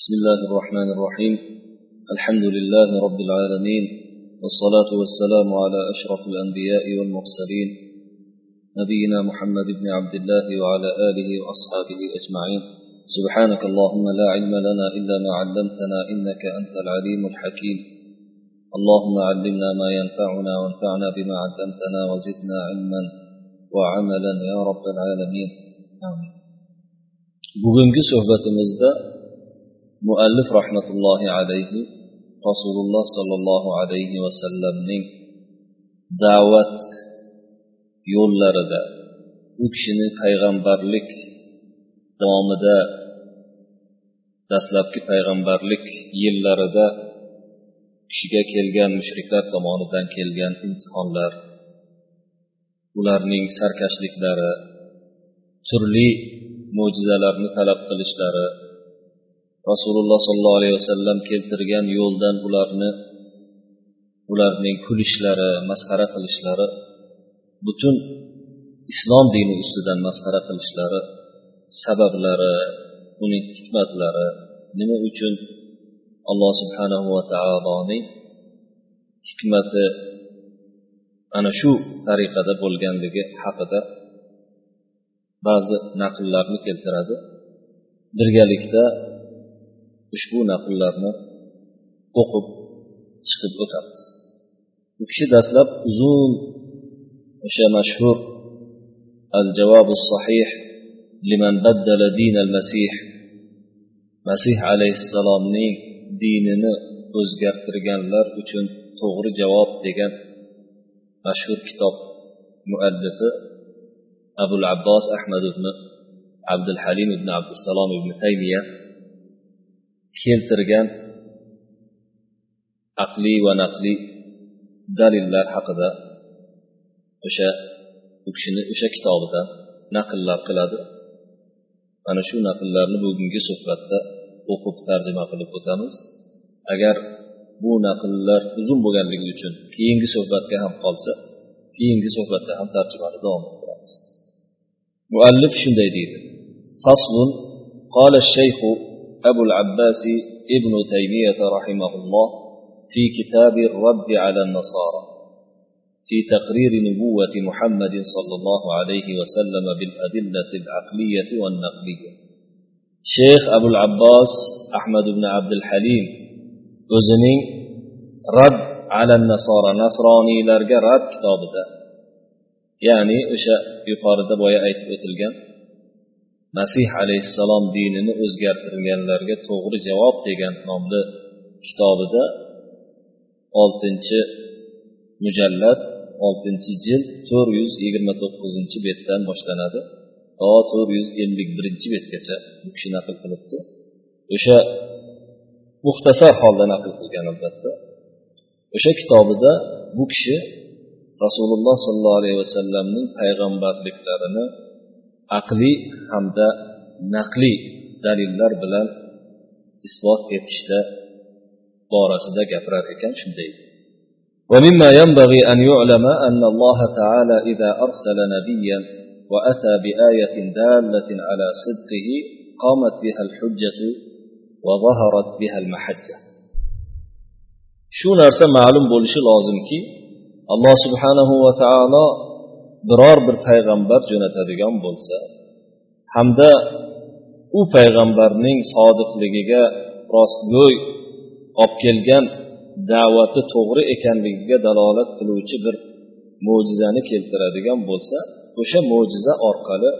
بسم الله الرحمن الرحيم. الحمد لله رب العالمين والصلاة والسلام على أشرف الأنبياء والمرسلين. نبينا محمد بن عبد الله وعلى آله وأصحابه أجمعين. سبحانك اللهم لا علم لنا إلا ما علمتنا إنك أنت العليم الحكيم. اللهم علمنا ما ينفعنا وانفعنا بما علمتنا وزدنا علما وعملا يا رب العالمين. آمين bugungi suhbatimizda muallif rahmatullohi alayhi rasululloh sollallohu alayhi vasallamning da'vat yo'llarida u kishini payg'ambarlik davomida dastlabki payg'ambarlik yillarida kishiga kelgan mushriklar tomonidan kelgan imtihonlar ularning sarkashliklari turli mo'jizalarni talab qilishlari rasululloh sollallohu alayhi vasallam keltirgan yo'ldan ularni ularning kulishlari masxara qilishlari butun islom dini ustidan masxara qilishlari sabablari uning hikmatlari nima uchun alloh subhanahu va taoloning hikmati ana shu tariqada bo'lganligi haqida ba'zi naqllarni keltiradi. Birgalikda ushbu naqllarni o'qib chiqib o'tamiz. U kishi dastlab uzun o'sha mashhur al javobu sahih liman baddala din al masih masih alayhissalomning dinini o'zgartirganlar uchun to'g'ri javob degan mashhur kitob muallifi abul abbos ahmad ibn abdul halim ibn abdusalom ibn taymiya keltirgan aqliy va naqliy dalillar haqida o'sha u kishini o'sha kitobidan naqllar qiladi mana shu naqllarni bugungi suhbatda o'qib tarjima qilib o'tamiz agar bu naqllar uzun bo'lganligi uchun keyingi suhbatga ham qolsa keyingi suhbatda ham tarjimani davom ettiramiz muallif shunday deydi faslun قال الشيخ أبو العباس ابن تيمية رحمه الله في كتاب الرد على النصارى في تقرير نبوة محمد صلى الله عليه وسلم بالأدلة العقلية والنقلية شيخ أبو العباس أحمد بن عبد الحليم o'zining rad ala nasora nasroniylarga rad kitobida ya'ni o'sha yuqorida boya aytib o'tilgan. Masih alayhissalom dinini o'zgartirganlarga to'g'ri javob degan nomli kitobida oltinchi mujallad oltinchi jild to'rt yuz yigirma to'qqizinchi betdan boshlanadi. To to'rt yuz ellik birinchi betgacha bu kishi naql qilibdi. O'sha muxtasar holda naql qilgan albatta. O'sha kitobida bu kishi rasululloh sollallohu alayhi vasallamning payg'ambarliklarini aqliy hamda naqliy dalillar bilan isbot etishda borasida gapirar ekan shunday ومما ينبغي أن يعلم أن الله تعالى إذا أرسل نبيا وأتى بآية دالة على صدقه قامت بها الحجة وظهرت بها المحجة shu narsa ma'lum bo'lishi lozimki alloh subhanahu va taolo biror bir payg'ambar jo'natadigan bo'lsa hamda u payg'ambarning sodiqligiga rostgo'y olib kelgan da'vati to'g'ri ekanligiga dalolat qiluvchi bir mo'jizani keltiradigan bo'lsa o'sha mo'jiza orqali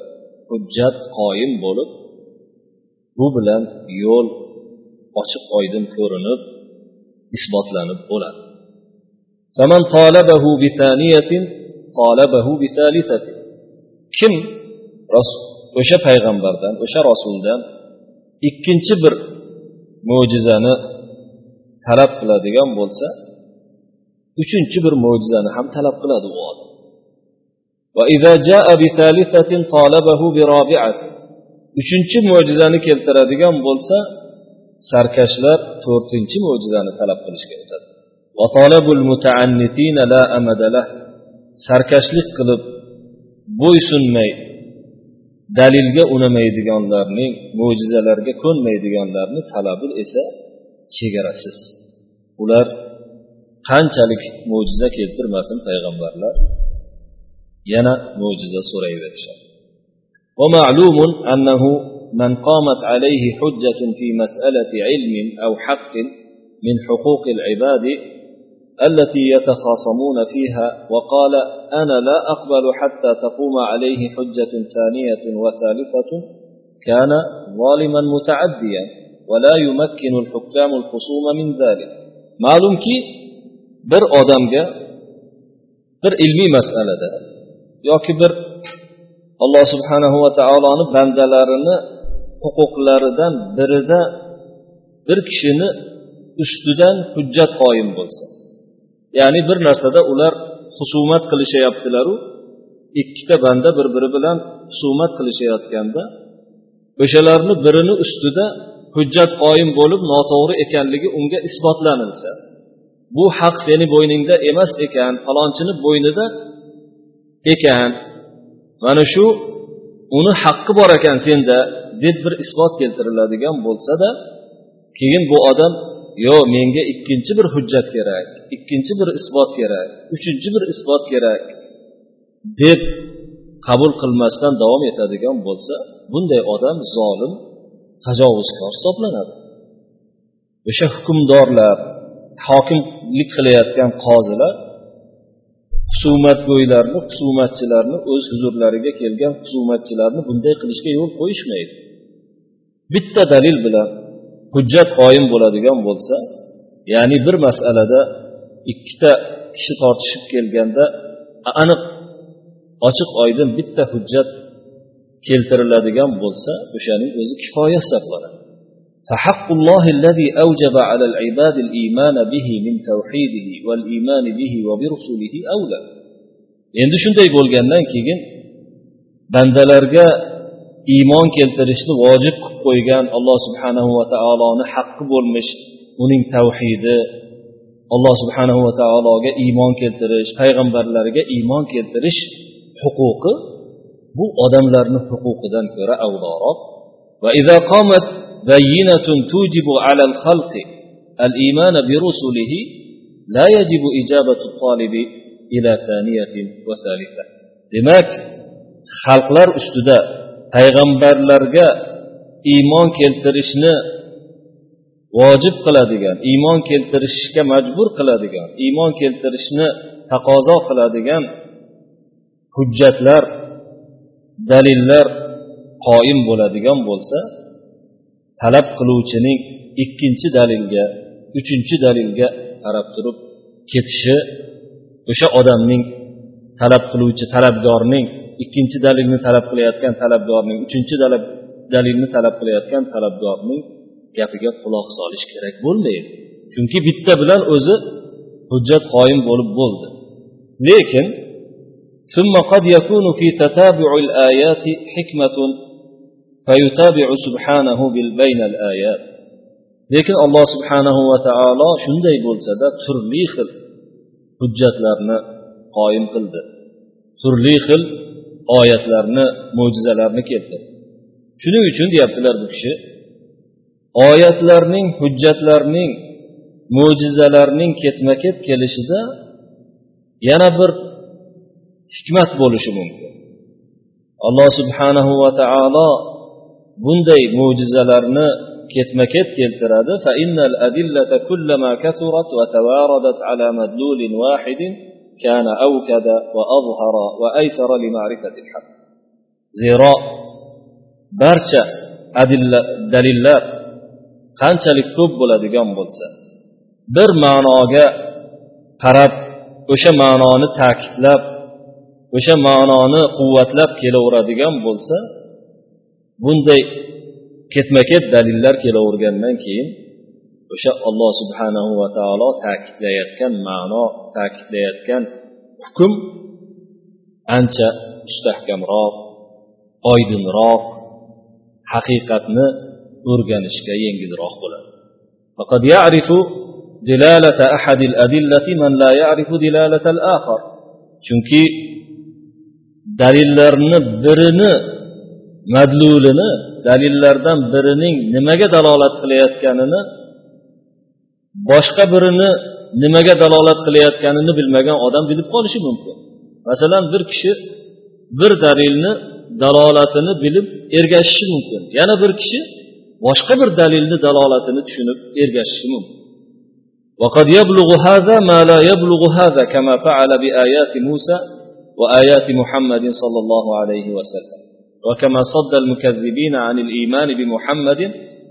hujjat qoyim bo'lib bu bilan yo'l ochiq oydin ko'rinib isbotlanib bo'ladi. Kim o'sha payg'ambardan o'sha rasuldan ikkinchi bir mo'jizani talab qiladigan bo'lsa uchinchi bir mo'jizani ham talab qiladi u odam. Uchinchi mo'jizani keltiradigan bo'lsa sarkashlar to'rtinchi mo'jizani talab qilishga o'tadi. sarkashlik qilib bo'ysunmay dalilga unamaydiganlarning mo'jizalarga ko'nmaydiganlarni talabi esa chegarasiz ular qanchalik mo'jiza keltirmasin payg'ambarlar yana mo'jiza so'rayverishadi ومعلوم أنه من قامت عليه حجة في مسألة علم أو حق من حقوق العباد التي يتخاصمون فيها وقال أنا لا أقبل حتى تقوم عليه حجة ثانية وثالثة كان ظالما متعديا ولا يمكن الحكام الخصوم من ذلك معلوم كي bir odamga bir ilmiy masalada yoki bir alloh subhanahu va taoloni bandalarini huquqlaridan birida bir kishini ustidan hujjat qoyim bo'lsa ya'ni bir narsada ular husumat qilishayaptilaru. Ikkita banda bir biri bilan husumat qilishayotganda o'shalarni birini ustida hujjat qoyim bo'lib noto'g'ri ekanligi unga isbotlanilsa bu haq seni bo'yningda emas ekan falonchini bo'ynida ekan mana shu uni haqqi bor ekan senda deb bir isbot keltiriladigan bo'lsada keyin bu odam yo menga ikkinchi bir hujjat kerak ikkinchi bir isbot kerak uchinchi bir isbot kerak deb qabul qilmasdan davom etadigan bo'lsa bunday odam zolim tajovuzkor hisoblanadi. O'sha hukmdorlar hokimlik qilayotgan qozilar husumatgo'ylarni husumatchilarni o'z huzurlariga kelgan husumatchilarni bunday qilishga yo'l qo'yishmaydi. Bitta dalil bilan hujjat qoyim bo'ladigan bo'lsa ya'ni bir masalada ikkita kishi tortishib kelganda aniq ochiq oydin bitta hujjat keltiriladigan bo'lsa o'shaning o'zi kifoya hisoblanadi فحق الله الذي أوجب على العباد الإيمان به من توحيده والإيمان به وبرسله أولى endi shunday bo'lgandan keyin bandalarga iymon keltirishni vojib qilib qo'ygan alloh subhanahu va taoloni haqqi bo'lmish uning tavhidi alloh subhanahu va taologa iymon keltirish payg'ambarlarga iymon keltirish huquqi bu odamlarni huquqidan ko'ra avloroq va إذا قامت بينة توجب على الخلق الإيمان برسله لا يجب إجابة الطالب إلى ثانية وثالثة demak xalqlar ustida payg'ambarlarga iymon keltirishni vojib qiladigan iymon keltirishga majbur qiladigan iymon keltirishni taqozo qiladigan hujjatlar dalillar qoyim bo'ladigan bo'lsa talab qiluvchining ikkinchi dalilga uchinchi dalilga qarab turib ketishi o'sha odamning talab qiluvchi talabgorning ikkinchi dalilni talab qilayotgan talabgorning uchinchi dalilni talab qilayotgan talabgorning gapiga quloq solish kerak bo'lmaydi chunki bitta bilan o'zi hujjat qoyim bo'lib bo'ldi lekin ثم قد يكون في تتابع الآيات حكمة فيتابع سبحانه بين الآيات lekin alloh subhanahu va taolo shunday bo'lsada turli xil hujjatlarni qoyim qildi turli xil oyatlarni mo'jizalarni keltirdi. Shuning uchun deyaptilar bu kishi oyatlarning hujjatlarning mo'jizalarning ketma ket kelishida yana bir hikmat bo'lishi mumkin. Alloh subhanahu va taolo bunday mo'jizalarni ketma ket keltiradi فإن الأدلة كلما كثرت وتواردت على مدلول واحد كان أوكد وأظهر وأيسر لمعرفة الحق زيرا barcha adilla dalillar qanchalik ko'p bo'ladigan bo'lsa bir ma'noga qarab o'sha ma'noni ta'kidlab o'sha ma'noni quvvatlab kelaveradigan bo'lsa bunday ketma ket dalillar kelavergandan keyin o'sha alloh subhanahu va taolo ta'kidlayotgan ma'no ta'kidlayotgan hukm ancha mustahkamroq oydinroq haqiqatni o'rganishga yengilroq bo'ladi فقد يعرف دلالة أحد الأدلة من لا يعرف دلالة الآخر chunki dalillarni birini madlulini dalillardan birining nimaga dalolat qilayotganini boshqa birini nimaga dalolat qilayotganini bilmagan odam bilib qolishi mumkin masalan bir kishi bir dalilni dalolatini bilib ergashishi mumkin yana bir kishi boshqa bir dalilni dalolatini tushunib ergashishi mumkin وقد يبلغ هذا ما لا يبلغ هذا كما فعل بآيات موسى وآيات محمد صلى الله عليه وسلم وكما صد المكذبين عن الإيمان بمحمد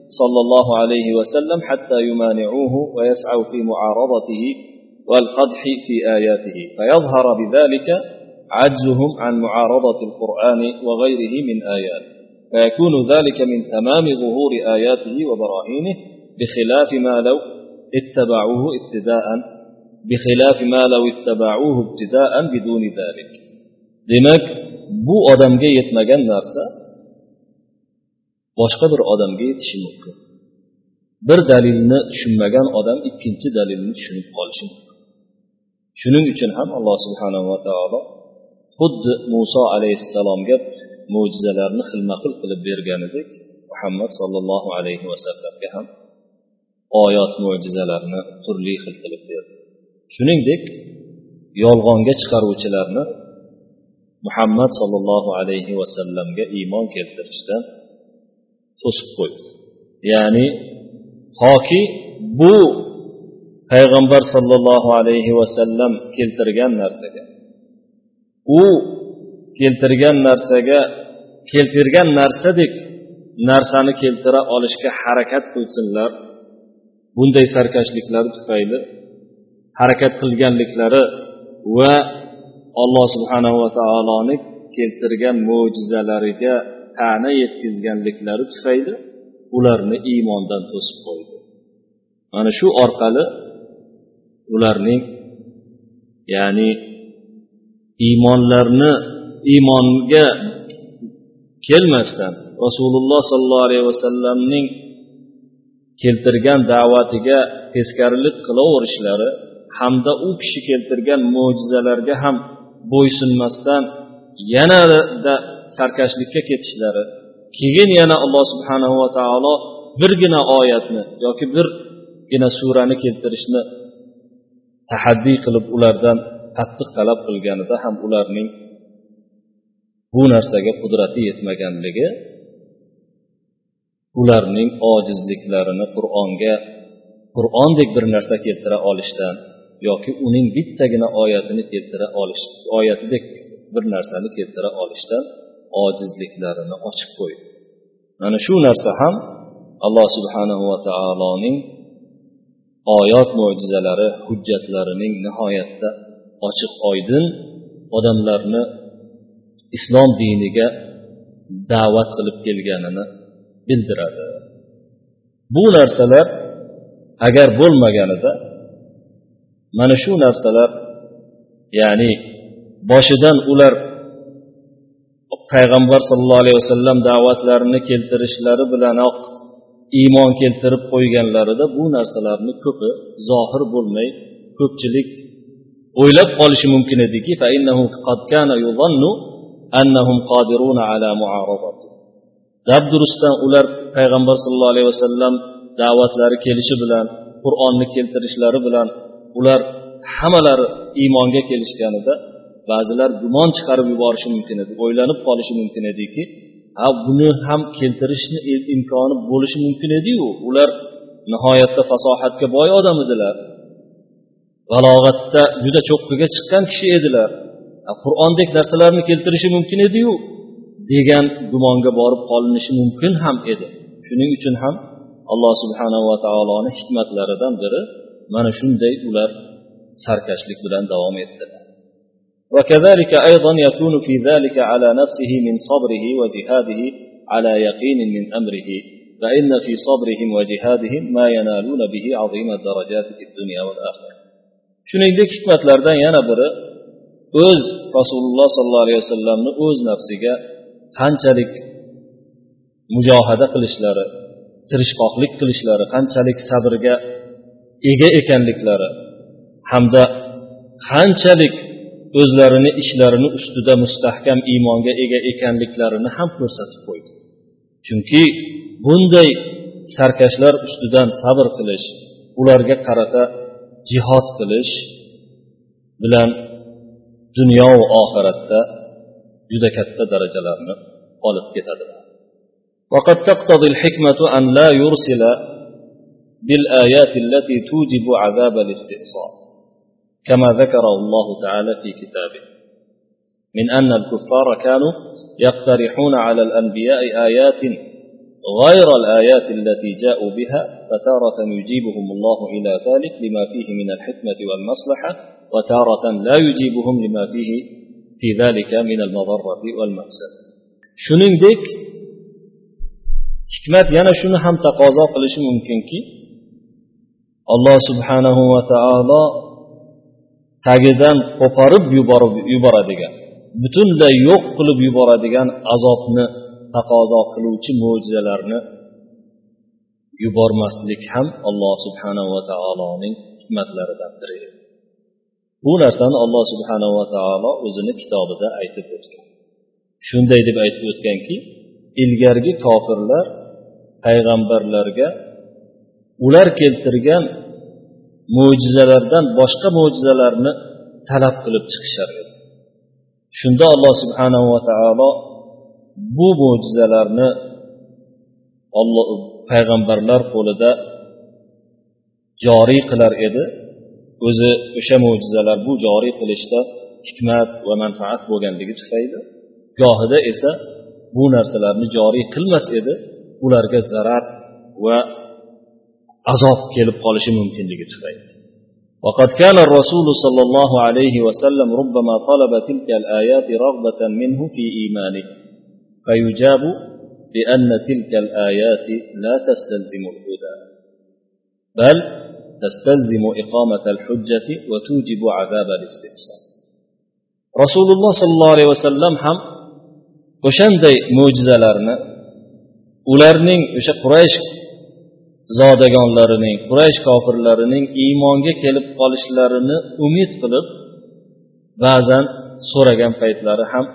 صلى الله عليه وسلم حتى يمانعوه ويسعوا في معارضته والقدح في آياته. فيظهر بذلك عجزهم عن معارضة القرآن وغيره من آيات. فيكون ذلك من تمام ظهور آياته وبراهينه بخلاف ما لو اتبعوه ابتداء بخلاف ما لو اتبعوه ابتداء بدون ذلك. demak bu odamga yetmagan narsa boshqa bir odamga yetishi mumkin. Bir dalilni tushunmagan odam ikkinchi dalilni tushunib qolishi mumkin. Shuning uchun ham alloh subhanava taolo xuddi muso alayhissalomga mo'jizalarni xilma xil qilib berganidek muhammad sollallohu alayhi vasallamga ham oyat mo'jizalarni turli xil qilib berdi. Shuningdek yolg'onga chiqaruvchilarni muhammad sollallohu alayhi vasallamga iymon keltirishdan to'sib qo'ydi. Ya'ni toki bu payg'ambar sollallohu alayhi vasallam keltirgan narsaga u keltirgan narsaga keltirgan narsadek narsani keltira olishga harakat qilsinlar. Bunday sarkashliklari tufayli harakat qilganliklari va alloh subhanava taoloni keltirgan mo'jizalariga ta'na yetkazganliklari tufayli ularni iymondan to'sib qo'ydi. Mana shu orqali ularning ya'ni iymonlarni iymonga kelmasdan rasululloh sollallohu alayhi vasallamning keltirgan da'vatiga teskarilik qilaverishlari hamda u kishi keltirgan mo'jizalarga ham bo'ysunmasdan yanada sarkashlikka ketishlari keyin yana alloh subhanahu va taolo birgina oyatni yoki birgina surani keltirishni tahaddiy qilib ulardan qattiq talab qilganida ham ularning bu narsaga qudrati yetmaganligi ularning ojizliklarini qur'onga qur'ondek bir narsa keltira olishdan yoki uning bittagina oyatini keltira olish oyatidek bir narsani keltira olishdan ojizliklarini ochib qo'ydi. Mana shu narsa ham alloh subhanahu va taoloning oyat mo'jizalari hujjatlarining nihoyatda ochiq oydin odamlarni islom diniga da'vat qilib kelganini bildiradi. Bu narsalar agar bo'lmaganida mana shu narsalar ya'ni boshidan ular payg'ambar sollallohu alayhi vasallam da'vatlarini keltirishlari bilanoq iymon keltirib qo'yganlarida bu narsalarni ko'pi zohir bo'lmay ko'pchilik o'ylab qolishi mumkin ediki dabdurustdan ular payg'ambar sollallohu alayhi vasallam da'vatlari kelishi bilan qur'onni keltirishlari bilan ular hammalari iymonga kelishganida ba'zilar gumon chiqarib yuborishi mumkin edi o'ylanib qolishi mumkin ediki ha buni ham keltirishni imkoni bo'lishi mumkin ediyu. Ular nihoyatda fasohatga boy odam edilar. Balog'atda juda cho'qqiga chiqqan kishi edilar. Qur'ondek narsalarni keltirishi mumkin ediyu degan gumonga borib qolinishi mumkin ham edi. Shuning uchun ham alloh subhanava taoloni hikmatlaridan biri mana shunday ular sarkashlik bilan davom etdilar وكذلك أيضا يكون في ذلك على نفسه من صبره وجهاده على يقين من أمره فإن في صبرهم وجهادهم ما ينالون به عظيم الدرجات في الدنيا والآخرة shuningdek hikmatlardan yana biri o'z rasululloh sollallohu alayhi vasallamni o'z nafsiga qanchalik mujohada qilishlari tirishqoqlik qilishlari qanchalik sabrga ega ekanliklari hamda qanchalik o'zlarini ishlarini ustida mustahkam iymonga ega ekanliklarini ham ko'rsatib qo'ydi chunki bunday sarkashlar ustidan sabr qilish ularga qarata jihod qilish bilan dunyo va oxiratda juda katta darajalarni olib ketadilar وقد تقتضي الحكمة أن لا يرسل بالآيات التي توجب عذاب الاستئصال كما ذكره الله تعالى في كتابه. من أن الكفار كانوا يقترحون على الأنبياء آيات غير الآيات التي جاءوا بها فتارة يجيبهم الله إلى ذلك لما فيه من الحكمة والمصلحة وتارة لا يجيبهم لما فيه في ذلك من المضرة والمفسد shuningdek hikmat yana shuni ham taqozo qilishi mumkinki alloh subhanahu va taolo tagidan qo'porib yuborib yuboradigan butunlay yo'q qilib yuboradigan azobni taqozo qiluvchi mo'jizalarni yubormaslik ham alloh subhanahu va taoloning hikmatlaridandir bu narsani alloh subhanahu va taolo o'zini kitobida aytib o'tgan. Shunday deb aytib o'tganki ilgargi kofirlar payg'ambarlarga ular keltirgan mo'jizalardan boshqa mo'jizalarni talab qilib chiqishar edi. Shunda alloh subhanahu va taolo bu mo'jizalarni olloh payg'ambarlar qo'lida joriy qilar edi. O'zi o'sha mo'jizalar bu joriy qilishda hikmat va manfaat bo'lganligi tufayli gohida esa bu narsalarni joriy qilmas edi. Ularga zarar va azob kelib qolishi mumkinligi tufayli وقد كان الرسول صلى الله عليه وسلم ربما طلب تلك الآيات رغبة منه في إيمانه فيجاب بأن تلك الآيات لا تستلزم الهدى بل تستلزم إقامة الحجة وتوجب عذاب الاستئصال رسول الله صلى الله عليه وسلم هم o'shanday mo'jizalarni ularning o'sha quraysh zodagonlarining quraysh kofirlarining iymonga kelib qolishlarini umid qilib ba'zan so'ragan paytlari ham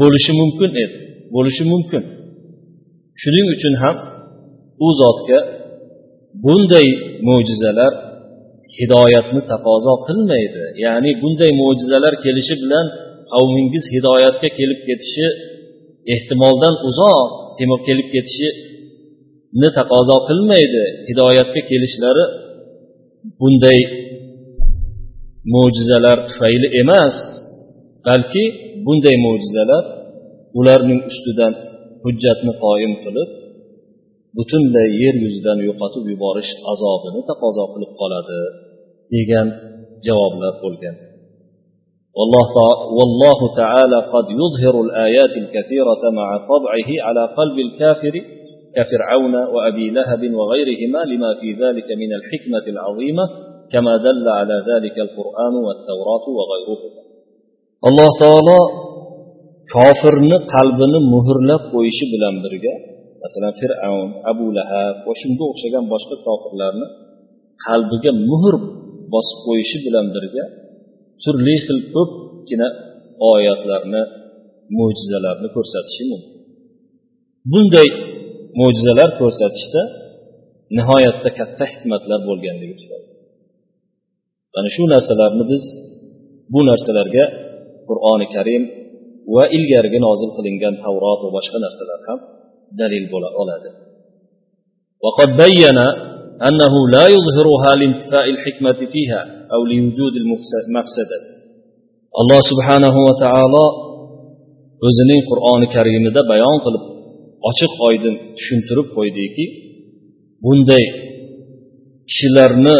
bo'lishi mumkin edi bo'lishi mumkin. Shuning uchun ham u zotga bunday mo'jizalar hidoyatni taqozo qilmaydi. Ya'ni bunday mo'jizalar kelishi bilan qavmingiz hidoyatga kelib ketishi ehtimoldan uzoq kelib ketishi ketishini taqozo qilmaydi hidoyatga kelishlari bunday mo'jizalar tufayli emas balki bunday mo'jizalar ularning ustidan hujjatni qoyim qilib butunlay yer yuzidan yo'qotib yuborish azobini taqozo qilib qoladi degan javoblar bo'lgan والله, والله تعالى قد يظهر الآيات الكثيرة مع طبعه على قلب الكافر كفرعون وأبي لهب وغيرهما لما في ذلك من الحكمة العظيمة كما دل على ذلك القرآن والتوراة وغيرهما الله تعالى kofirni qalbini muhrlab qo'yishi bilan birga masalan fir'avn abu lahab va shunga o'xshagan boshqa kofirlarni qalbiga muhr bosib qo'yishi bilan birga turli xil ko'pgina oyatlarni mo'jizalarni ko'rsatishi mumkin bunday mo'jizalar ko'rsatishda nihoyatda katta hikmatlar bo'lganligi tufayli mana shu narsalarni biz bu narsalarga qur'oni karim va ilgarigi nozil qilingan tavrot va boshqa narsalar ham dalil bo'la oladi وقد بين أنه لا يظهرها لانتفاء الحكمة فيها أو لوجود المفسدة الله سبحانه وتعالى o'zining qur'oni karimida bayon qilib ochiq oydin tushuntirib qo'ydiki bunday kishilarni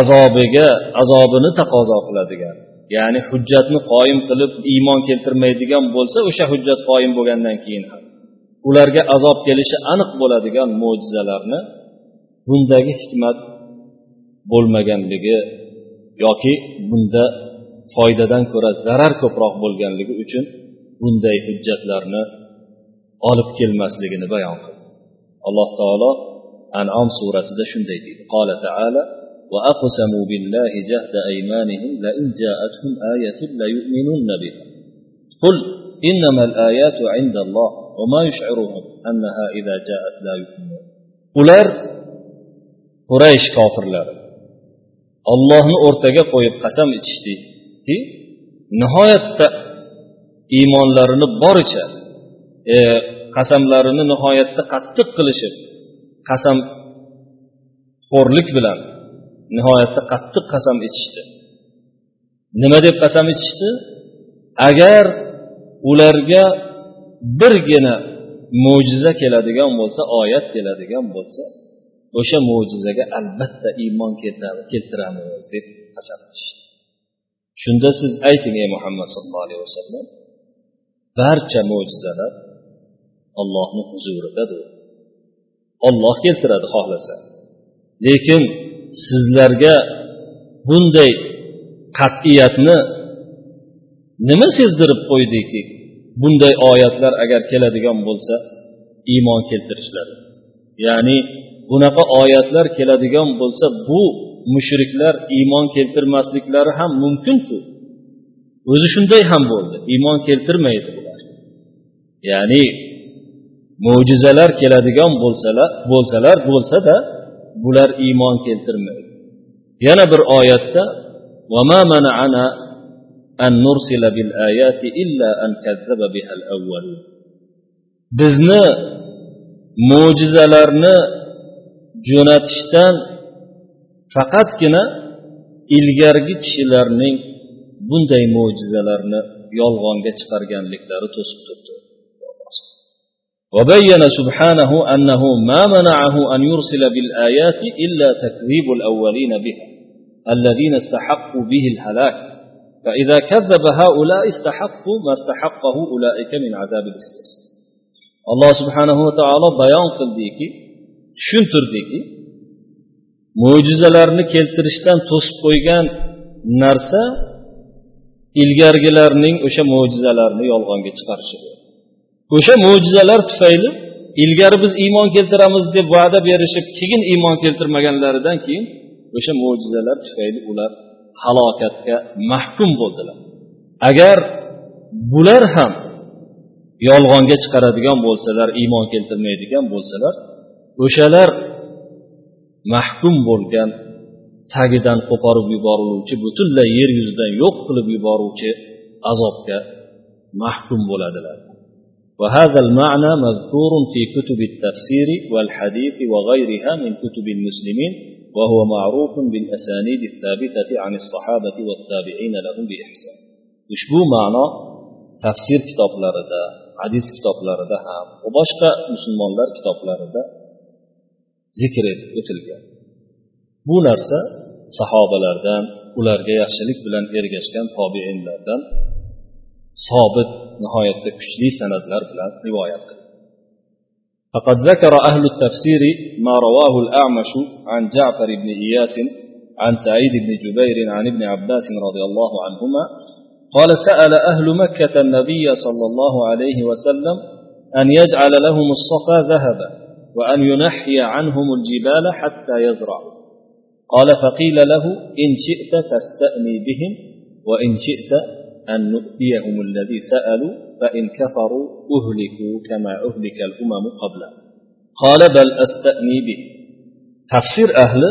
azobiga azobini taqozo qiladigan ya'ni hujjatni qoyim qilib iymon keltirmaydigan bo'lsa o'sha hujjat qoyim bo'lgandan keyin ham. Ularga azob kelishi aniq bo'ladigan mo'jizalarni bundagi hikmat bo'lmaganligi yoki bunda foydadan ko'ra zarar ko'proq bo'lganligi uchun bunday hujjatlarni olib kelmasligini bayon qildi alloh taolo anom surasida shunday deydi qola taala وأقسموا بالله جهد أيمانهم لئن جاءتهم آية ليؤمنن بها قل إنما الآيات عند الله وما يشعرهم أنها إذا جاءت لا يؤمنون ular quraysh kofirlari ollohni o'rtaga qo'yib qasam ichishdiki nihoyatda iymonlarini boricha e, E, qasamlarini nihoyatda qattiq qilishib qasam xo'rlik bilan nihoyatda qattiq qasam ichishdi. Nima deb qasam ichishdi? Agar ularga birgina mo'jiza keladigan bo'lsa oyat keladigan bo'lsa o'sha mo'jizaga albatta iymon keltiramiz deb qasam ichishdi. Shunda siz ayting ey muhammad sallallohu alayhi vasallam barcha mo'jizalar ollohni huzuridadir olloh keltiradi xohlasa. Lekin sizlarga bunday qat'iyatni nima sezdirib qo'ydiki? Bunday oyatlar agar keladigan bo'lsa iymon keltirishlari. Ya'ni bunaqa oyatlar keladigan bo'lsa bu mushriklar iymon keltirmasliklari ham mumkinku. O'zi shunday ham bo'ldi. Iymon keltirmaydi bular. Ya'ni mo'jizalar keladigan bo'lsalar bo'lsalar bo'lsada bular iymon keltirmaydi yana bir oyatda وما منعنا أن نرسل بالآيات إلا أن كذب بها الأولون bizni mo'jizalarni jo'natishdan faqatgina ilgargi kishilarning bunday mo'jizalarni yolg'onga chiqarganliklari to'sib turdi وبين سبحانه أنه ما منعه أن يرسل بالآيات إلا تكذيب الأولين بها الذين استحقوا به الهلاك فإذا كذب هؤلاء استحقوا ما استحقه أولئك من عذاب الاستئصال الله سبحانه وتعالى بيان قلديكي tushuntirdiki mo'jizalarni keltirishdan to'sib qo'ygan narsa ilgargilarning o'sha mo'jizalarini yolg'onga chiqarishi o'sha mo'jizalar tufayli ilgari biz iymon keltiramiz deb va'da berishib keyin iymon keltirmaganlaridan keyin o'sha mo'jizalar tufayli ular halokatga mahkum bo'ldilar. Agar bular ham yolg'onga chiqaradigan bo'lsalar iymon keltirmaydigan bo'lsalar o'shalar mahkum bo'lgan tagidan qo'porib yuboriluvchi butunlay yer yuzidan yo'q qilib yuboruvchi azobga mahkum bo'ladilar. وهذا المعنى مذكور في كتب التفسير والحديث وغيرها من كتب المسلمين وهو معروف بالأسانيد الثابتة عن الصحابة والتابعين لهم بإحسان ushbu ma'no tafsir kitoblarida hadis kitoblarida ham va boshqa musulmonlar kitoblarida zikr etib o'tilgan bu narsa sahobalardan ularga yaxshilik bilan ergashgan tobiinlardan sobit nihoyatda kuchli san'atlar bilan qilgan فقد ذكر أهل التفسير ما رواه الأعمش عن جعفر بن إياس عن سعيد بن جبير عن ابن عباس رضي الله عنهما قال سأل أهل مكة النبي صلى الله عليه وسلم أن يجعل لهم الصفا ذهبا وأن ينحي عنهم الجبال حتى يزرعوا. قال فقيل له إن شئت تستأني بهم وإن شئت أن نؤتيهم الذي سألوا فإن كفروا أهلكوا كما أهلك الأمم قبله قال بل أستأني به تفسير أهل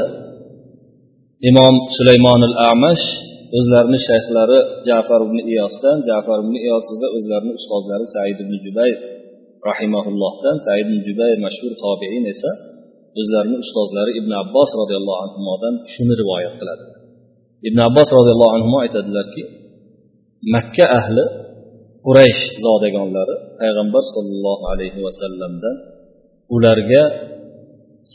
إمام سليمان الأعمش o'zlarini shayxlari jafar ibn iyosdan jafar ibn iyos esa o'zlarini ustozlari said ibn jubayr rahimaullohdan said ibn jubayr mashhur tobein esa o'zlarini ustozlari ibn abbos roziyallohu anhudan shuni rivoyat qiladi ibn abbos roziyallohu anhu aytadilarki makka ahli quraysh zodagonlari payg'ambar sollallohu alayhi vasallamdan ularga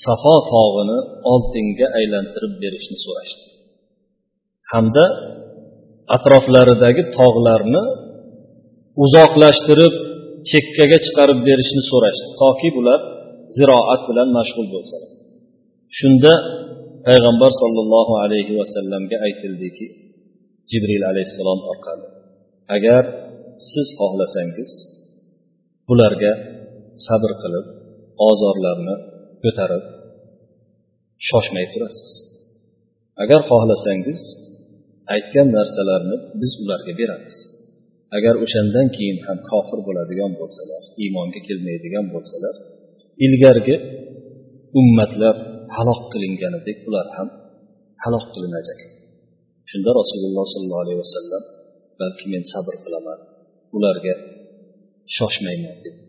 safo tog'ini oltinga aylantirib berishni so'rashdi. Hamda atroflaridagi tog'larni uzoqlashtirib chekkaga chiqarib berishni so'rashdi toki bular ziroat bilan mashg'ul bo'lsalar. Shunda payg'ambar sollallohu alayhi vasallamga aytildiki jibril alayhissalom orqali agar siz xohlasangiz bularga sabr qilib ozorlarni ko'tarib shoshmay turasiz. Agar xohlasangiz aytgan narsalarni biz ularga beramiz. Agar o'shandan keyin ham kofir bo'ladigan bo'lsalar iymonga kelmaydigan bo'lsalar ilgargi ummatlar halok qilinganidek ular ham halok qilinajak. Shunda rasululloh sollallohu alayhi vasallam balki men sabr qilaman ularga shoshmayman dedi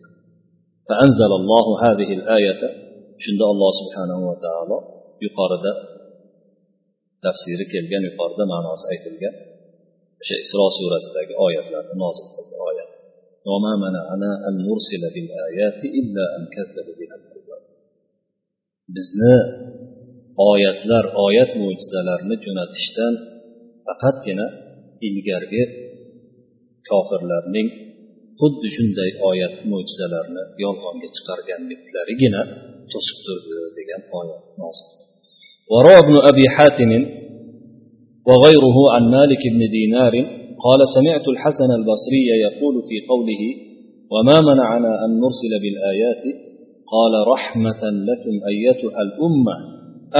shunda alloh subhanahu va taolo yuqorida tafsiri kelgan yuqorida ma'nosi aytilgan o'sha isro surasidagi oyatlarni nozil qildi oyat وما منعنا أن نرسل بالآيات إلا أن كذب بها bizni oyatlar oyat mo'jizalarni jo'natishdan faqatgina ilgargi kofirlarning xuddi shunday oyat mo'jizalarni yolg'onga chiqarganliklarigina to'sib turdi degan oyat وروى ابن أبي حاتم وغيره عن مالك بن دينار قال سمعت الحسن البصري يقول في قوله وما منعنا أن نرسل بالآيات قال رحمة لكم أيتها الأمة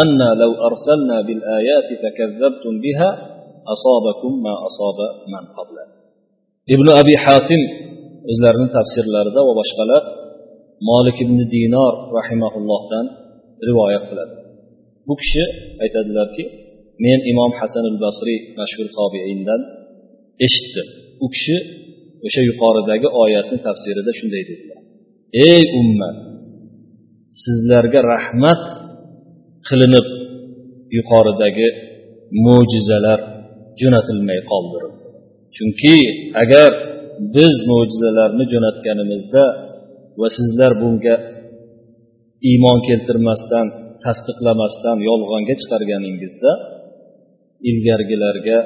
أن لو أرسلنا بالآيات فكذبتم بها asobakum ma asoba man qabla ibn abi hatim o'zlarini tafsirlarida va boshqalar molik ibn dinor rahimaullohdan rivoyat qiladi. Bu kishi aytadilarki men imom hasan al basriy mashhur tobiindan eshitdim. U kishi o'sha yuqoridagi oyatni tafsirida shunday dedilar. Ey ummat sizlarga rahmat qilinib yuqoridagi mo'jizalar jo'natilmay qoldirildi. Chunki agar biz mo'jizalarni jo'natganimizda va sizlar bunga iymon keltirmasdan tasdiqlamasdan yolg'onga chiqarganingizda ilgargilarga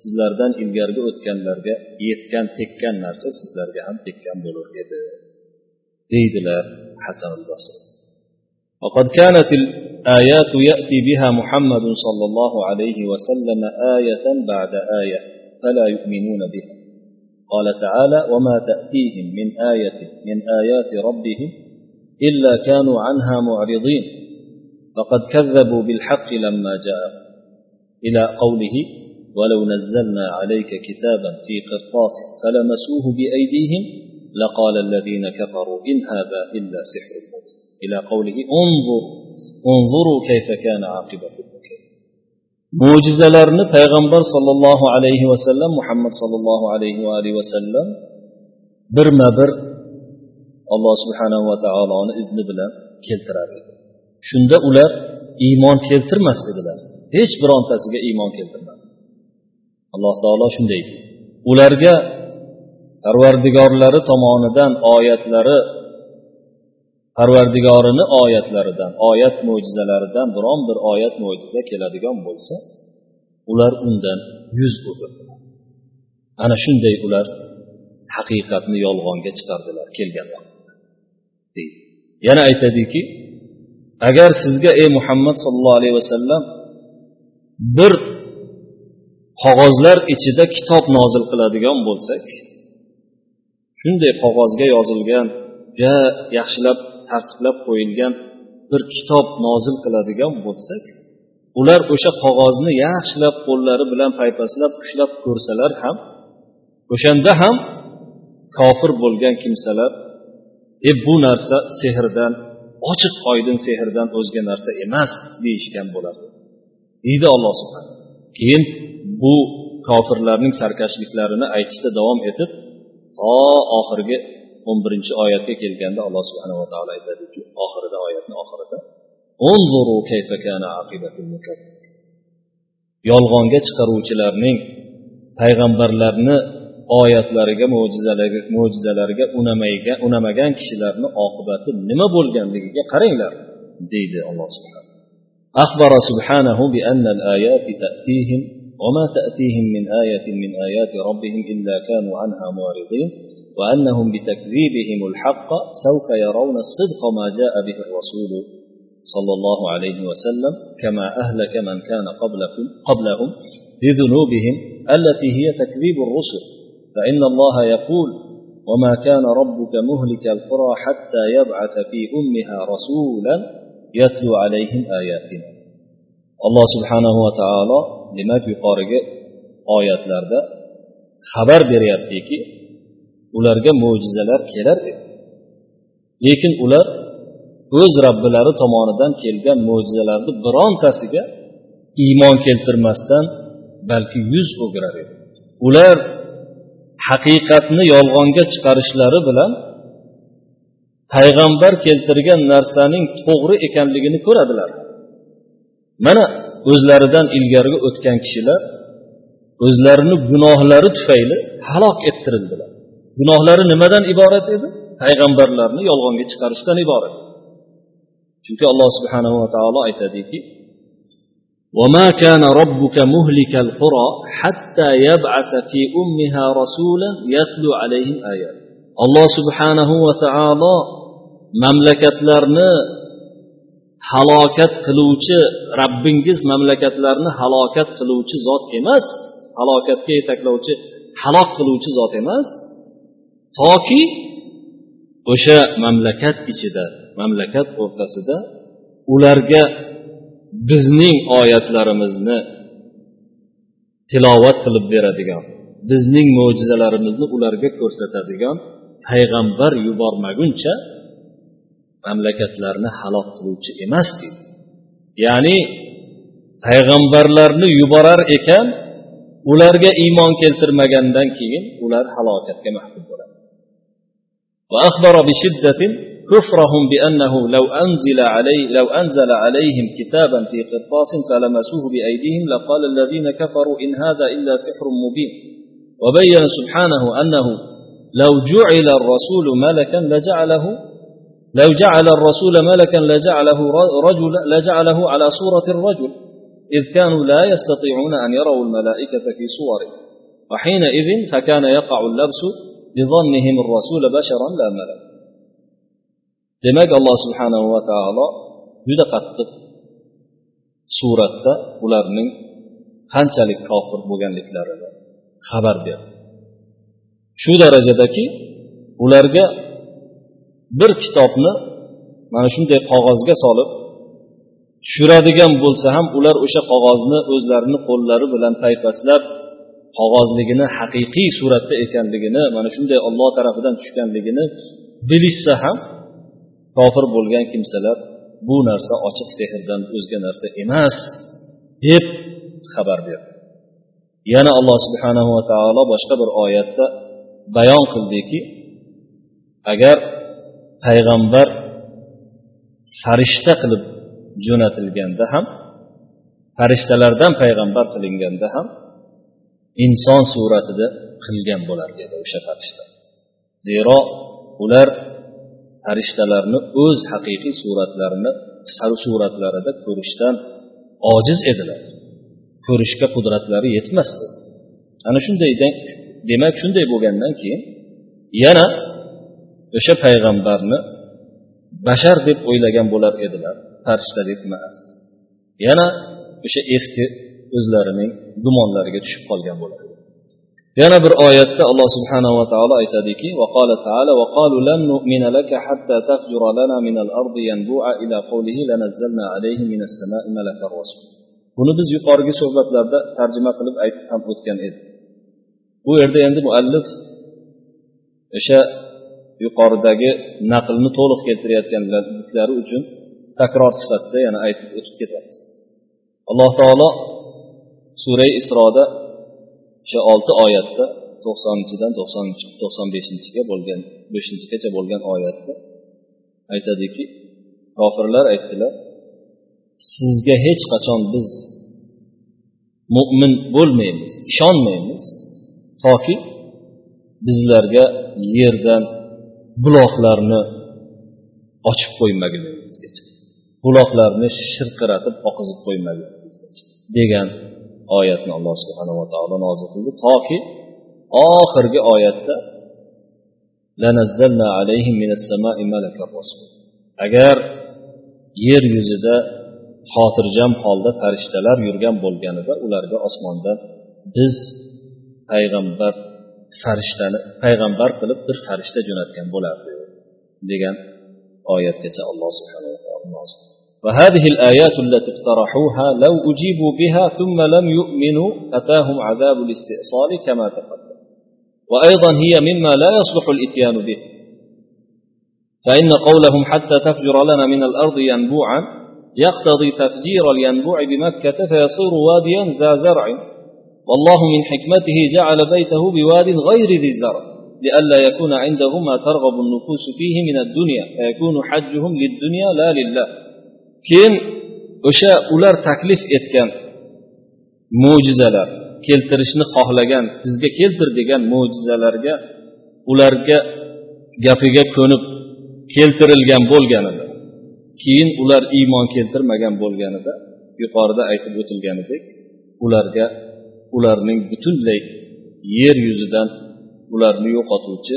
sizlardan ilgargi o'tganlarga yetgan tekkan narsa sizlarga ham tekkan bo'lar edi deydilar hasan basr وقد كانت الآيات يأتي بها محمد صلى الله عليه وسلم آية بعد آية فلا يؤمنون بها. قال تعالى وما تأتيهم من آية من آيات ربهم إلا كانوا عنها معرضين. فقد كذبوا بالحق لما جاء إلى قوله ولو نزلنا عليك كتابا في قرطاس فلمسوه بأيديهم لقال الذين كفروا إن هذا إلا سحر مبين. إلى قوله انظر انظروا كيف كان عاقبة المكذب mo'jizalarni payg'ambar sollallohu alayhi vasallam muhammad sollallohu alayhi va alihi vasallam birma bir alloh subhanahu va taoloni izni bilan keltirar edi shunda ular iymon keltirmas edilar hech birontasiga iymon keltirmadi alloh taolo shunday ularga parvardigorlari tomonidan oyatlari parvardigorini oyatlaridan oyat mo'jizalaridan biron bir oyat mo'jiza keladigan bo'lsa ular undan yuz o'girdilar ana shunday ular haqiqatni yolg'onga chiqardilar kelgan vaqtda deydi. Yana aytadiki agar sizga ey muhammad sollallohu alayhi vasallam bir qog'ozlar ichida kitob nozil qiladigan bo'lsak shunday qog'ozga yozilgan juda yaxshilab tartiblab qo'yilgan bir kitob nozil qiladigan bo'lsak ular o'sha qog'ozni yaxshilab qo'llari bilan paypaslab ushlab ko'rsalar ham o'shanda ham kofir bo'lgan kimsalar e bu narsa sehrdan ochiq oydin sehrdan o'zga narsa emas deyishgan bo'ladi. Deydi alloh subhana keyin bu kofirlarning sarkashliklarini aytishda davom etib to oxirgi o'n birinchi oyatga kelganda alloh subhanava taolo aytadiki oxirida oyatni oxirida yolg'onga chiqaruvchilarning payg'ambarlarni oyatlariga mo'jizalariga mo'jizalariga unamagan kishilarni oqibati nima bo'lganligiga qaranglar deydi alloh subhanahu أخبر سبحانه بأن الآيات تأتيهم وما تأتيهم من آية من آيات ربهم إلا كانوا عنها معرضين وأنهم بتكذيبهم الحق سوف يرون الصدق ما جاء به الرسول صلى الله عليه وسلم كما أهلك من كان قبلكم قبلهم بذنوبهم التي هي تكذيب الرسل. فإن الله يقول وما كان ربك مهلك القرى حتى يبعث في أمها رسولا يتلو عليهم آياتنا. alloh subhanahu va taolo demak yuqorigi oyatlarda xabar beryaptiki ularga mo'jizalar kelar edi. Lekin ular o'z robbilari tomonidan kelgan mo'jizalarni birontasiga iymon keltirmasdan balki yuz o'girar edi. Ular haqiqatni yolg'onga chiqarishlari bilan payg'ambar keltirgan narsaning to'g'ri ekanligini ko'radilar. Mana o'zlaridan ilgarigi o'tgan kishilar o'zlarini gunohlari tufayli halok ettirildilar. gunohlari nimadan iborat edi payg'ambarlarni yolg'onga chiqarishdan iborat chunki alloh subhanahu va taolo aytadiki وما كان ربك مهلك القرى حتى يبعث في أمها رسولا يتلو عليهم آيات الله سبحانه وتعالى mamlakatlarni halokat qiluvchi rabbingiz mamlakatlarni halokat qiluvchi zot emas halokatga yetaklovchi halok qiluvchi zot emas Toki o'sha mamlakat ichida mamlakat o'rtasida ularga bizning oyatlarimizni tilovat qilib beradigan bizning mo'jizalarimizni ularga ko'rsatadigan payg'ambar yubormaguncha mamlakatlarni halok qiluvchi emas deydi. Ya'ni payg'ambarlarni yuborar ekan ularga iymon keltirmagandan keyin ular halokatga mahkum. وأخبر بشدة كفرهم بأنه لو أنزل علي لو أنزل عليهم كتابا في قرطاس فلمسوه بأيديهم لقال الذين كفروا إن هذا إلا سحر مبين. وبين سبحانه أنه لو جعل الرسول ملكا لجعله لو جعل الرسول ملكا لجعله رجل لجعله على صورة الرجل إذ كانوا لا يستطيعون أن يروا الملائكة في صوره. وحينئذ فكان يقع اللبس بظنهم الرسول بشرا لا ملك demak alloh subhanahu va taolo juda qattiq suratda ularning qanchalik kofir bo'lganliklarini xabar berdi shu darajadaki ularga bir kitobni mana shunday qog'ozga solib tushiradigan bo'lsa ham ular o'sha qog'ozni o'zlarini qo'llari bilan paypaslab qog'ozligini haqiqiy suratda ekanligini mana shunday olloh tarafidan tushganligini bilishsa ham kofir bo'lgan kimsalar bu narsa ochiq sehrdan o'zga narsa emas deb xabar berdi. Yana alloh subhanahu va taolo boshqa bir oyatda bayon qildiki agar payg'ambar farishta qilib jo'natilganda ham farishtalardan payg'ambar qilinganda ham inson suratida qilgan bo'lar dedi o'sha farishta. Zero ular farishtalarni o'z haqiqiy suratlarini suratlarida ko'rishdan ojiz edilar. Ko'rishga qudratlari yetmasdi. Ana shunday demak shunday bo'lgandan keyin yana o'sha payg'ambarni bashar deb o'ylagan bo'lar edilar farishta deb emas. Yana o'sha eski o'zlarining gumonlariga tushib qolgan bo'ladi yana bir oyatda alloh subhanahu va taolo aytadiki وقال تعالى وقالوا لن نؤمن لك حتى تفجر لنا من الأرض ينبوعا إلى قوله لنزلنا عليهم من السماء ملكا رسولا buni biz yuqorigi suhbatlarda tarjima qilib aytib ham o'tgan edik bu yerda endi muallif o'sha yuqoridagi naqlni to'liq keltirayotganliklari uchun takror sifatida yana aytib o'tib ketamiz alloh taolo suray isroda o'sha olti oyatda to'qsoninchidan to'qson beshinchiga bo'lgan beshinchigacha bo'lgan oyatda aytadiki kofirlar aytdilar sizga hech qachon biz mo'min bo'lmaymiz ishonmaymiz toki bizlarga yerdan buloqlarni ochib qo'ymaguningizgacha buloqlarni shirqiratib oqizib qo'ymaguningizgacha degan oyatni alloh subhanava taolo nozil qildi. Toki oxirgi oyatda agar yer yuzida xotirjam holda farishtalar yurgan bo'lganida ularga osmonda biz payg'ambar farishtani payg'ambar qilib bir farishta jo'natgan bo'lardi degan oyatgacha alloh subhanava taolo nozil وهذه الآيات التي اقترحوها لو أجيبوا بها ثم لم يؤمنوا أتاهم عذاب الاستئصال كما تقدم. وأيضا هي مما لا يصلح الإتيان به. فإن قولهم حتى تفجر لنا من الأرض ينبوعا يقتضي تفجير الينبوع بمكة فيصير واديا ذا زرع. والله من حكمته جعل بيته بواد غير ذي زرع لئلا يكون عنده ما ترغب النفوس فيه من الدنيا فيكون حجهم للدنيا لا لله. Keyin o'sha ular taklif etgan mo'jizalar keltirishni xohlagan bizga keltir degan mo'jizalarga ularga gapiga ko'nib keltirilgan bo'lganida keyin ular iymon keltirmagan bo'lganida yuqorida aytib o'tilganidek ularga ularning butunlay yer yuzidan ularni yo'qotuvchi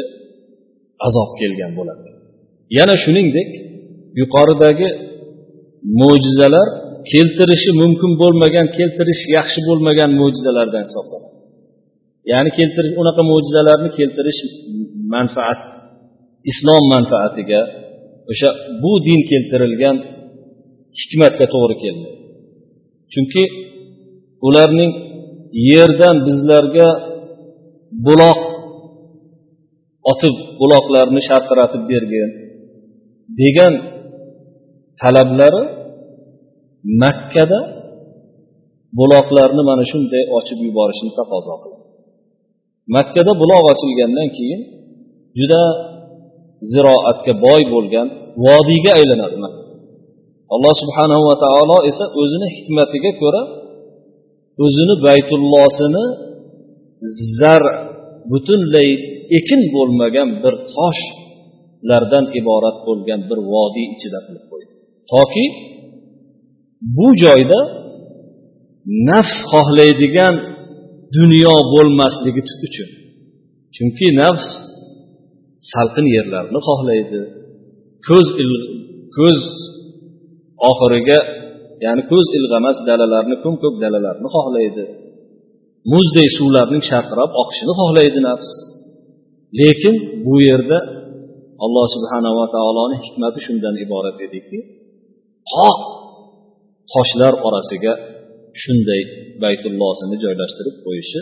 azob kelgan bo'ladi. Yana shuningdek yuqoridagi mo'jizalar keltirishi mumkin bo'lmagan keltirish yaxshi bo'lmagan mo'jizalardan hisoblanadi. Ya'ni keltirish unaqa mo'jizalarni keltirish manfaat islom manfaatiga o'sha bu din keltirilgan hikmatga to'g'ri kelmaydi. Chunki ularning yerdan bizlarga buloq otib buloqlarni sharqiratib bergin degan talablari makkada buloqlarni mana shunday ochib yuborishni taqozo qiladi makkada buloq ochilgandan keyin juda ziroatga boy bo'lgan vodiyga aylanadi alloh subhanahu va taolo esa o'zini hikmatiga ko'ra o'zini baytullosini zar butunlay ekin bo'lmagan bir toshlardan iborat bo'lgan bir vodiy ichida qilib toki bu joyda nafs xohlaydigan dunyo bo'lmasligi uchun. Chunki nafs salqin yerlarni xohlaydi. Ko'z ko'z oxiriga ya'ni ko'z ilg'amas dalalarni ko'm ko'k dalalarni xohlaydi. Muzday suvlarning sharqirab oqishini xohlaydi nafs. Lekin bu yerda alloh subhanava taoloni hikmati shundan iborat ediki qoq toshlar orasiga shunday baytullosini joylashtirib qo'yishi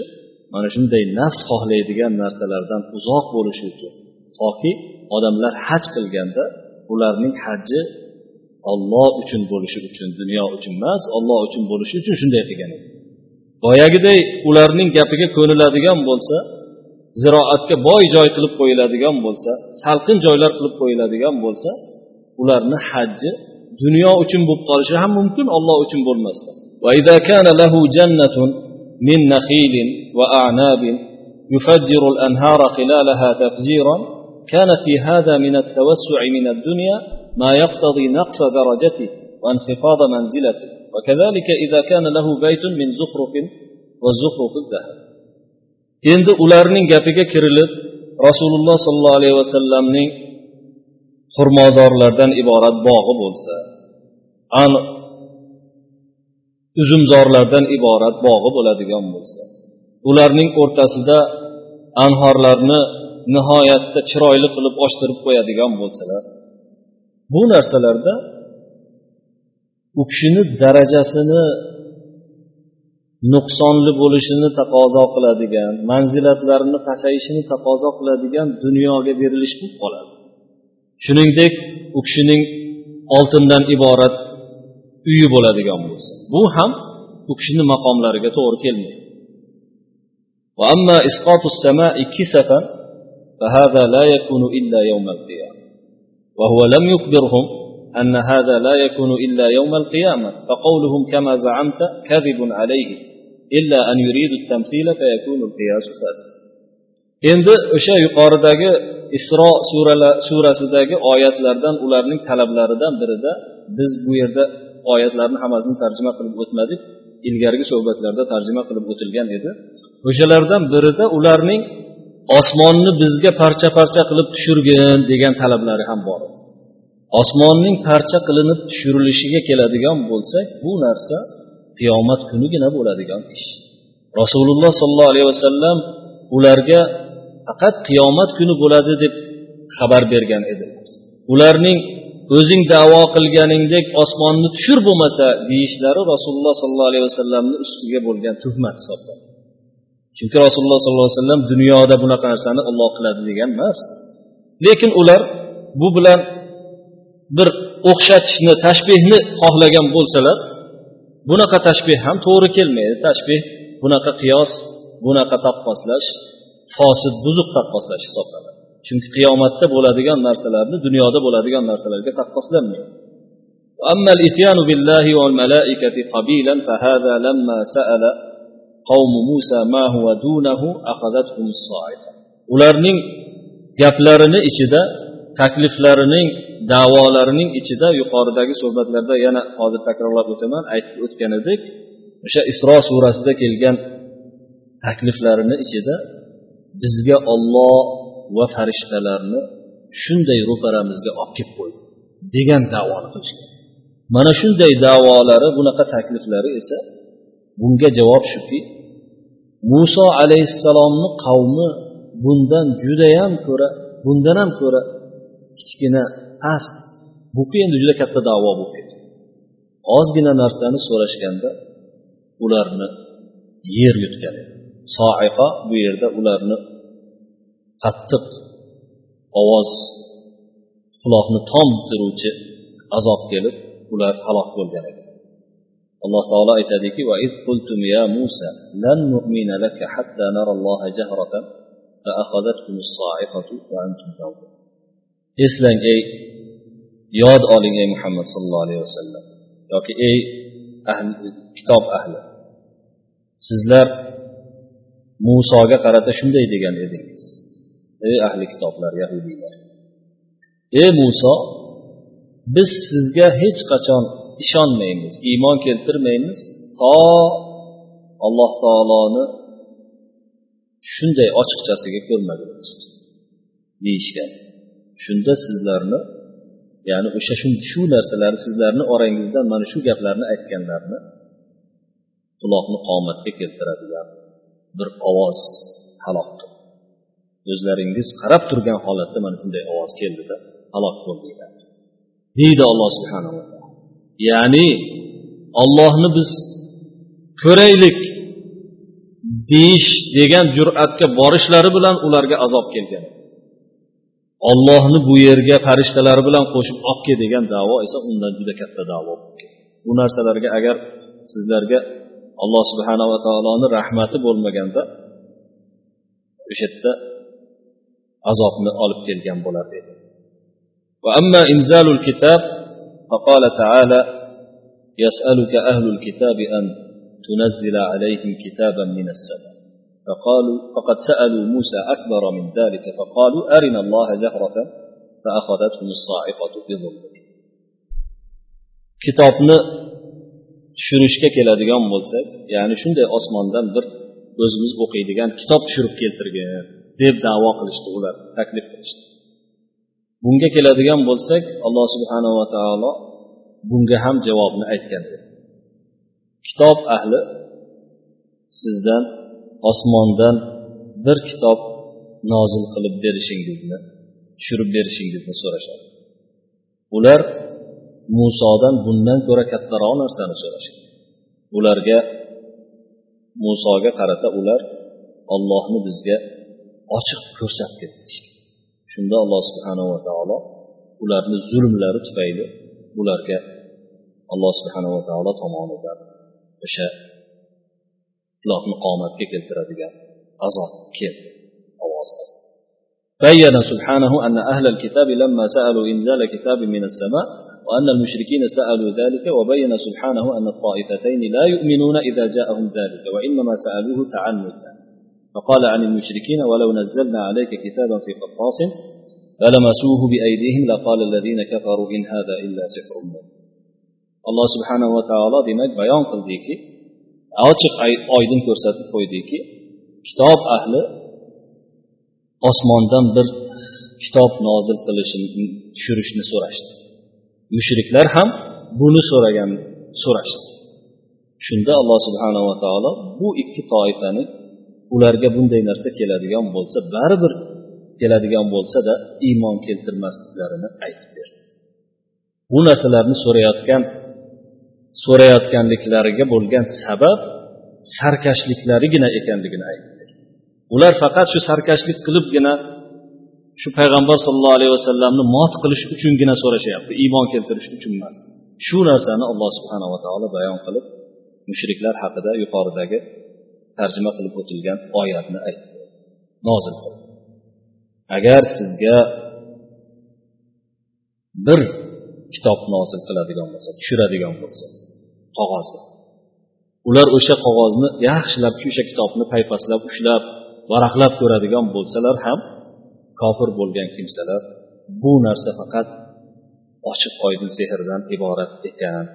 mana shunday nafs xohlaydigan narsalardan uzoq bo'lishi uchun. Toki odamlar haj qilganda ularning haji olloh uchun bo'lishi uchun dunyo uchun emas olloh uchun bo'lishi uchun shunday qilgan. Edi boyagiday ularning gapiga ko'niladigan bo'lsa ziroatga boy joy qilib qo'yiladigan bo'lsa salqin joylar qilib qo'yiladigan bo'lsa ularni hajji dunyo uchun bo'lib qolishi ham mumkin olloh uchun bo'lmasdan وإذا كان له جنة من نخيل وأعناب يفجر الأنهار خلالها تفجيرا كان في هذا من التوسع من الدنيا ما يقتضي نقص درجته وانخفاض منزلته وكذلك إذا كان له بيت من زخرف والزخرف الذهب endi ularning gapiga kirilib rasululloh sollallohu alayhi vasallamning xurmozorlardan iborat bog'i bo'lsa uzumzorlardan iborat bog'i bo'ladigan bo'lsa. Ularning o'rtasida anhorlarni nihoyatda chiroyli qilib ochtirib qo'yadigan bo'lsalar bu narsalarda u kishini darajasini nuqsonli bo'lishini taqozo qiladigan manzilatlarini pasayishini taqozo qiladigan dunyoga berilish bo'lib qoladi. Shuningdek u kishining oltindan iborat uyi bo'ladigan bo'lsa bu ham u kishini maqomlariga to'g'ri kelmaydi وأما إسقاط السماء كسفا فهذا لا يكون إلا يوم القيامة وهو لم يخبرهم أن هذا لا يكون إلا يوم القيامة فقولهم كما زعمت كذب عليه إلا أن يريد التمثيل فيكون القياس فاسد endi o'sha yuqoridagi isro surasidagi oyatlardan ularning talablaridan birida biz bu yerda oyatlarni hammasini tarjima qilib o'tmadik ilgarigi suhbatlarda tarjima qilib o'tilgan edi. O'shalardan birida ularning osmonni bizga parcha parcha qilib tushirgin degan talablari ham bor. Edi osmonning parcha qilinib tushirilishiga keladigan bo'lsak bu narsa qiyomat kunigina bo'ladigan ish. Rasululloh sollallohu alayhi vasallam ularga faqat qiyomat kuni bo'ladi deb xabar bergan edi. Ularning o'zing davo qilganingdek osmonni tushir bo'lmasa deyishlari rasululloh sollallohu alayhi vasallamni ustiga bo'lgan tuhmat hisoblanadi chunki rasululloh sollallohu alayhi vasallam dunyoda bunaqa narsani olloh qiladi degan emas. Lekin ular bu bilan bir o'xshatishni tashbehni xohlagan bo'lsalar bunaqa tashbeh ham to'g'ri kelmaydi. Tashbeh bunaqa qiyos bunaqa taqqoslash fosil buzuq taqqoslash hisoblanadi. chunki qiyomatda bo'ladigan narsalarni dunyoda bo'ladigan narsalarga taqqoslanmaydi أما الإتيان بالله والملائكة قبيلا فهذا لما سأل قوم موسى ما هو دونه أخذتهم الصاعقة ularning gaplarini ichida takliflarining davolarining ichida yuqoridagi suhbatlarda yana hozir takrorlab o'taman aytib o'tgan edik o'sha isro surasida kelgan takliflarini ichida bizga olloh va farishtalarni shunday ro'paramizga olib kelib qo'ydi degan davoni qilishgan. Mana shunday davolari bunaqa takliflari esa bunga javob shuki muso alayhissalomni qavmi bundan judayam ko'ra bundan ham ko'ra kichkina past bu endi juda katta davo bo'lib ketdi. Ozgina narsani so'rashganda ularni yer yutgan edi. Soiqa bu yerda ularni qattiq ovoz quloqni tom tomdiruvchi azob kelib ular halok bo'lgan ekan alloh taolo aytadiki va iz qultum ya musa lan nu'mina laka hatta nara alloha jahratan eslang ey yod oling ey muhammad sallallohu alayhi vasallam yoki ey ahli kitob ahli. Sizlar musoga qarata shunday degan edingiz. Ey ahli kitoblar yahudiylar. Ey muso biz sizga hech qachon ishonmaymiz iymon keltirmaymiz to alloh taoloni shunday ochiqchasiga ko'rmagunimizcha deyishgan. Shunda sizlarni ya'ni o'sha shu narsalarni sizlarni orangizdan mana shu gaplarni aytganlarni quloqni qomatga keltiradigan bir ovoz halok qildi. O'zlaringiz qarab turgan holatda mana shunday ovoz keldida halok bo'ldinglar deydi alloh subhanava taolo. Ya'ni ollohni biz ko'raylik deyish degan jur'atga borishlari bilan ularga azob kelgan. Ollohni bu yerga farishtalari bilan qo'shib olib kel degan davo esa undan juda katta davo bu narsalarga agar sizlarga alloh subhanava taoloni rahmati bo'lmaganda o'sha yerda azobni olib kelgan bo'lar edi وأما إنزال الكتاب فقال تعالى يسألك أهل الكتاب أن تنزل عليهم كتابا من السماء فقالوا فقد سألوا موسى أكبر من ذلك فقالوا أرنا الله جهرة فأخذتهم الصاعقة بظلمهم kitobni tushirishga keladigan bo'lsak ya'ni shunday osmondan bir o'zimiz o'qiydigan kitob tushirib keltirgan Deb davo qilishdi ular taklif qilishdi. Bunga keladigan bo'lsak alloh subhanava taolo bunga ham javobni aytgan kitob ahli sizdan osmondan bir kitob nozil qilib berishingizni tushirib berishingizni so'rashadi. Ular musodan bundan ko'ra kattaroq narsani so'rashadi. Ularga musoga qarata ular ollohni bizga ochiq ko'rsatdi deyishgan shunda alloh subhanava taolo ularni zulmlari tufayli ularga alloh subhanava taolo tomonidan o'sha quloqni qomatga keltiradigan azob keldi ovoz بين سبحانه أن أهل الكتاب لما سألوا إنزال كتاب من السماء وأن المشركين سألوا ذلك وبين سبحانه أن الطائفتين لا يؤمنون إذا جاءهم ذلك وإنما سألوه تعنتا فقال عن المشركين ولو نزلنا عليك كتابا في قرطاس فلمسوه بأيديهم لقال الذين كفروا إن هذا إلا سحر مبين الله سبحانه وتعالى demak bayon qildiki ochiq oydin ko'rsatib qo'ydiki kitob ahli osmondan bir kitob nozil qilishini tushirishni so'rashdi mushriklar ham buni so'ragan so'rashdi shunda alloh subhanava taolo bu ikki toifani ularga bunday narsa keladigan bo'lsa baribir keladigan bo'lsada iymon keltirmasliklarini aytib berdi. Bu narsalarni so'rayotgan so'rayotganliklariga bo'lgan sabab sarkashliklarigina ekanligini aytdi ular faqat shu sarkashlik qilibgina shu payg'ambar sollallohu alayhi vasallamni mot qilish uchungina so'rashyapti iymon keltirish uchun emas. Shu narsani alloh subhanava taolo bayon qilib mushriklar haqida yuqoridagi tarjima qilib o'tilgan oyatni aytdi nozil qildi agar sizga bir kitob nozil qiladigan bo'lsa tushiradigan bo'lsa qog'ozni ular o'sha qog'ozni yaxshilab o'sha kitobni paypaslab ushlab varaqlab ko'radigan bo'lsalar ham kofir bo'lgan kimsalar bu narsa faqat ochiq oydin sehrdan iborat ekan.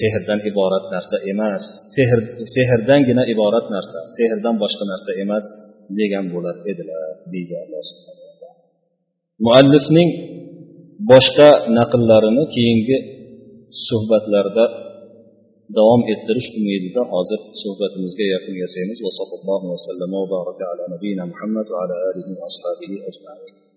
Sehrdan iborat narsa emas. Sehr sehrdangina iborat narsa sehrdan boshqa narsa emas degan bo'lar edilar deydi alloh muallifning boshqa naqllarini keyingi suhbatlarda davom ettirish umidida hozir suhbatimizga yakun yasaymiz. Va sallallohu vasallam va baraka ala nabiyina muhammad va ala alihi va ashabihi ajmain.